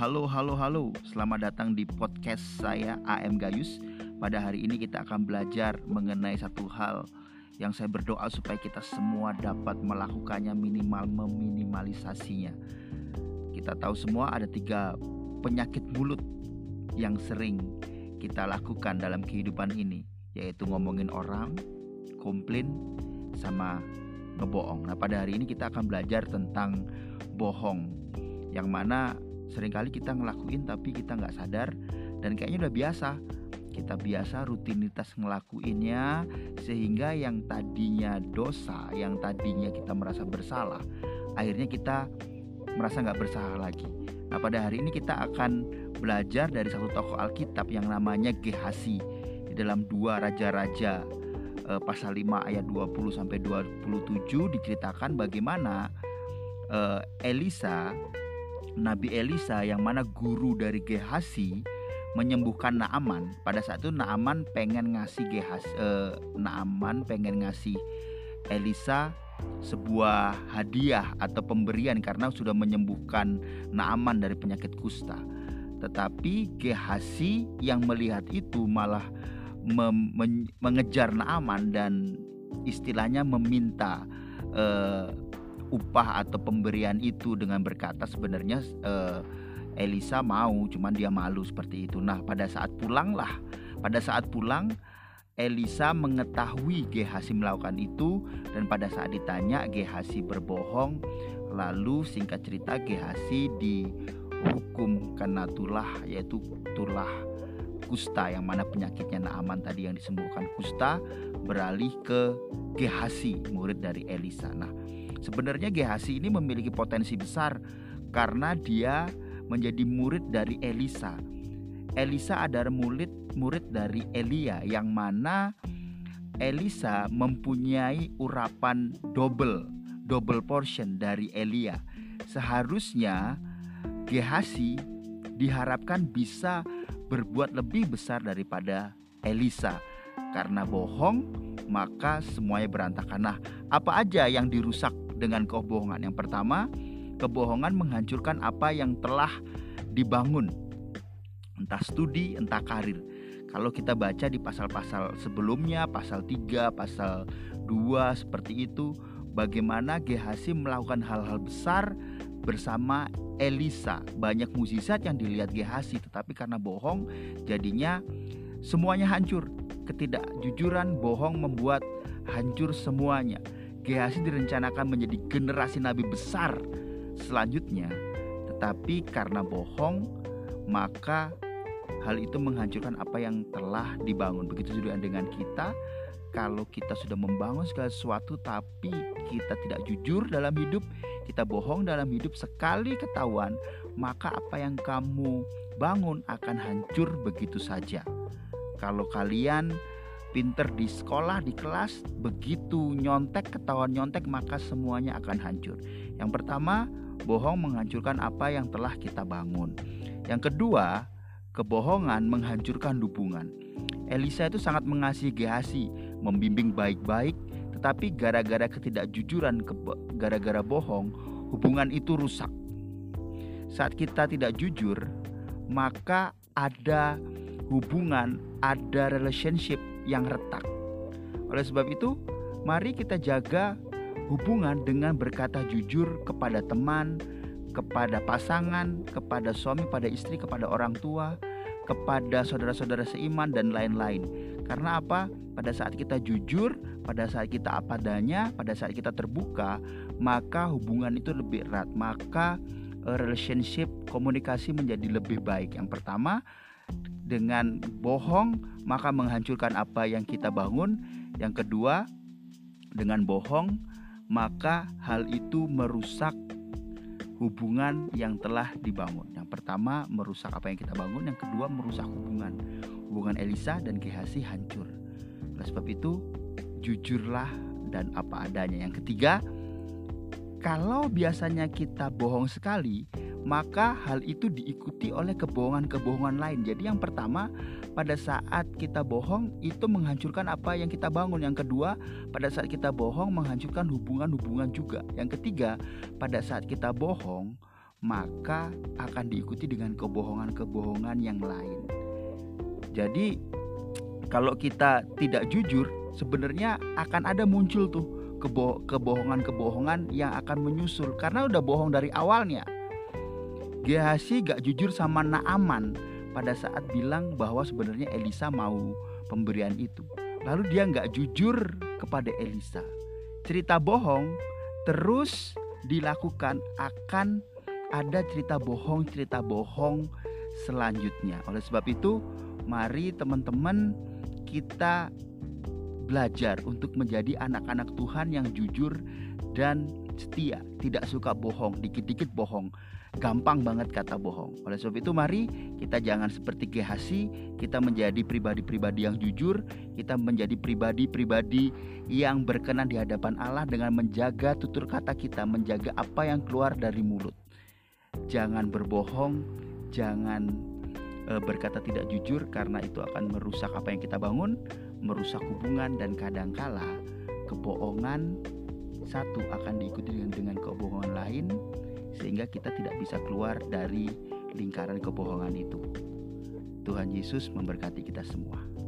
Halo, halo, halo. Selamat datang di podcast saya AM Gayus. Pada hari ini kita akan belajar mengenai satu hal yang saya berdoa supaya kita semua dapat melakukannya minimal meminimalisasinya. Kita tahu semua ada tiga penyakit mulut yang sering kita lakukan dalam kehidupan ini, yaitu ngomongin orang, komplain, sama ngebohong. Nah, pada hari ini kita akan belajar tentang bohong, yang mana sering kali kita ngelakuin tapi kita nggak sadar dan kayaknya udah biasa. Kita biasa rutinitas ngelakuinnya sehingga yang tadinya dosa, yang tadinya kita merasa bersalah, akhirnya kita merasa nggak bersalah lagi. Nah pada hari ini kita akan belajar dari satu tokoh Alkitab yang namanya Gehasi di dalam dua raja-raja eh, pasal 5 ayat 20 sampai 27 diceritakan bagaimana eh, Elisa Nabi Elisa yang mana guru dari Gehasi menyembuhkan Naaman. Pada saat itu Naaman pengen ngasih Gehas eh, Naaman pengen ngasih Elisa sebuah hadiah atau pemberian karena sudah menyembuhkan Naaman dari penyakit kusta. Tetapi Gehasi yang melihat itu malah mengejar Naaman dan istilahnya meminta eh, upah atau pemberian itu dengan berkata sebenarnya uh, Elisa mau cuman dia malu seperti itu. Nah, pada saat pulanglah, pada saat pulang Elisa mengetahui Gehasi melakukan itu dan pada saat ditanya Gehasi berbohong. Lalu singkat cerita Gehasi dihukum karena tulah yaitu tulah kusta yang mana penyakitnya Naaman tadi yang disembuhkan kusta beralih ke Gehasi murid dari Elisa. Nah, Sebenarnya Gehasi ini memiliki potensi besar karena dia menjadi murid dari Elisa. Elisa adalah murid murid dari Elia yang mana Elisa mempunyai urapan double double portion dari Elia. Seharusnya Gehasi diharapkan bisa berbuat lebih besar daripada Elisa. Karena bohong, maka semuanya berantakan. Nah, apa aja yang dirusak dengan kebohongan. Yang pertama, kebohongan menghancurkan apa yang telah dibangun. Entah studi, entah karir. Kalau kita baca di pasal-pasal sebelumnya, pasal 3, pasal 2 seperti itu, bagaimana Gehasi melakukan hal-hal besar bersama Elisa. Banyak mukjizat yang dilihat Gehasi, tetapi karena bohong jadinya semuanya hancur. Ketidakjujuran bohong membuat hancur semuanya. Gehasi direncanakan menjadi generasi nabi besar selanjutnya, tetapi karena bohong, maka hal itu menghancurkan apa yang telah dibangun. Begitu juga dengan kita, kalau kita sudah membangun segala sesuatu tapi kita tidak jujur dalam hidup, kita bohong dalam hidup sekali ketahuan, maka apa yang kamu bangun akan hancur begitu saja. Kalau kalian pinter di sekolah, di kelas, begitu nyontek, ketahuan nyontek, maka semuanya akan hancur. Yang pertama, bohong menghancurkan apa yang telah kita bangun. Yang kedua, kebohongan menghancurkan hubungan. Elisa itu sangat mengasihi Gehasi, membimbing baik-baik, tetapi gara-gara ketidakjujuran, gara-gara bohong, hubungan itu rusak. Saat kita tidak jujur, maka ada hubungan, ada relationship yang retak. Oleh sebab itu, mari kita jaga hubungan dengan berkata jujur kepada teman, kepada pasangan, kepada suami, pada istri, kepada orang tua, kepada saudara-saudara seiman dan lain-lain. Karena apa? Pada saat kita jujur, pada saat kita apa adanya, pada saat kita terbuka, maka hubungan itu lebih erat, maka eh, relationship komunikasi menjadi lebih baik. Yang pertama, dengan bohong maka menghancurkan apa yang kita bangun. Yang kedua, dengan bohong maka hal itu merusak hubungan yang telah dibangun. Yang pertama merusak apa yang kita bangun, yang kedua merusak hubungan. Hubungan Elisa dan Gehasi hancur. Oleh sebab itu, jujurlah dan apa adanya. Yang ketiga, kalau biasanya kita bohong sekali, maka hal itu diikuti oleh kebohongan-kebohongan lain. Jadi yang pertama, pada saat kita bohong itu menghancurkan apa yang kita bangun. Yang kedua, pada saat kita bohong menghancurkan hubungan-hubungan juga. Yang ketiga, pada saat kita bohong, maka akan diikuti dengan kebohongan-kebohongan yang lain. Jadi kalau kita tidak jujur, sebenarnya akan ada muncul tuh kebo kebohongan-kebohongan yang akan menyusul karena udah bohong dari awalnya. Gehazi gak jujur sama Naaman pada saat bilang bahwa sebenarnya Elisa mau pemberian itu. Lalu dia nggak jujur kepada Elisa. Cerita bohong terus dilakukan akan ada cerita bohong, cerita bohong selanjutnya. Oleh sebab itu, mari teman-teman kita belajar untuk menjadi anak-anak Tuhan yang jujur dan setia, tidak suka bohong, dikit-dikit bohong. Gampang banget kata bohong. Oleh sebab itu mari kita jangan seperti Gehasi, kita menjadi pribadi-pribadi yang jujur, kita menjadi pribadi-pribadi yang berkenan di hadapan Allah dengan menjaga tutur kata kita, menjaga apa yang keluar dari mulut. Jangan berbohong, jangan e, berkata tidak jujur karena itu akan merusak apa yang kita bangun, merusak hubungan dan kadangkala kebohongan satu akan diikuti dengan dengan kebohongan lain sehingga kita tidak bisa keluar dari lingkaran kebohongan itu. Tuhan Yesus memberkati kita semua.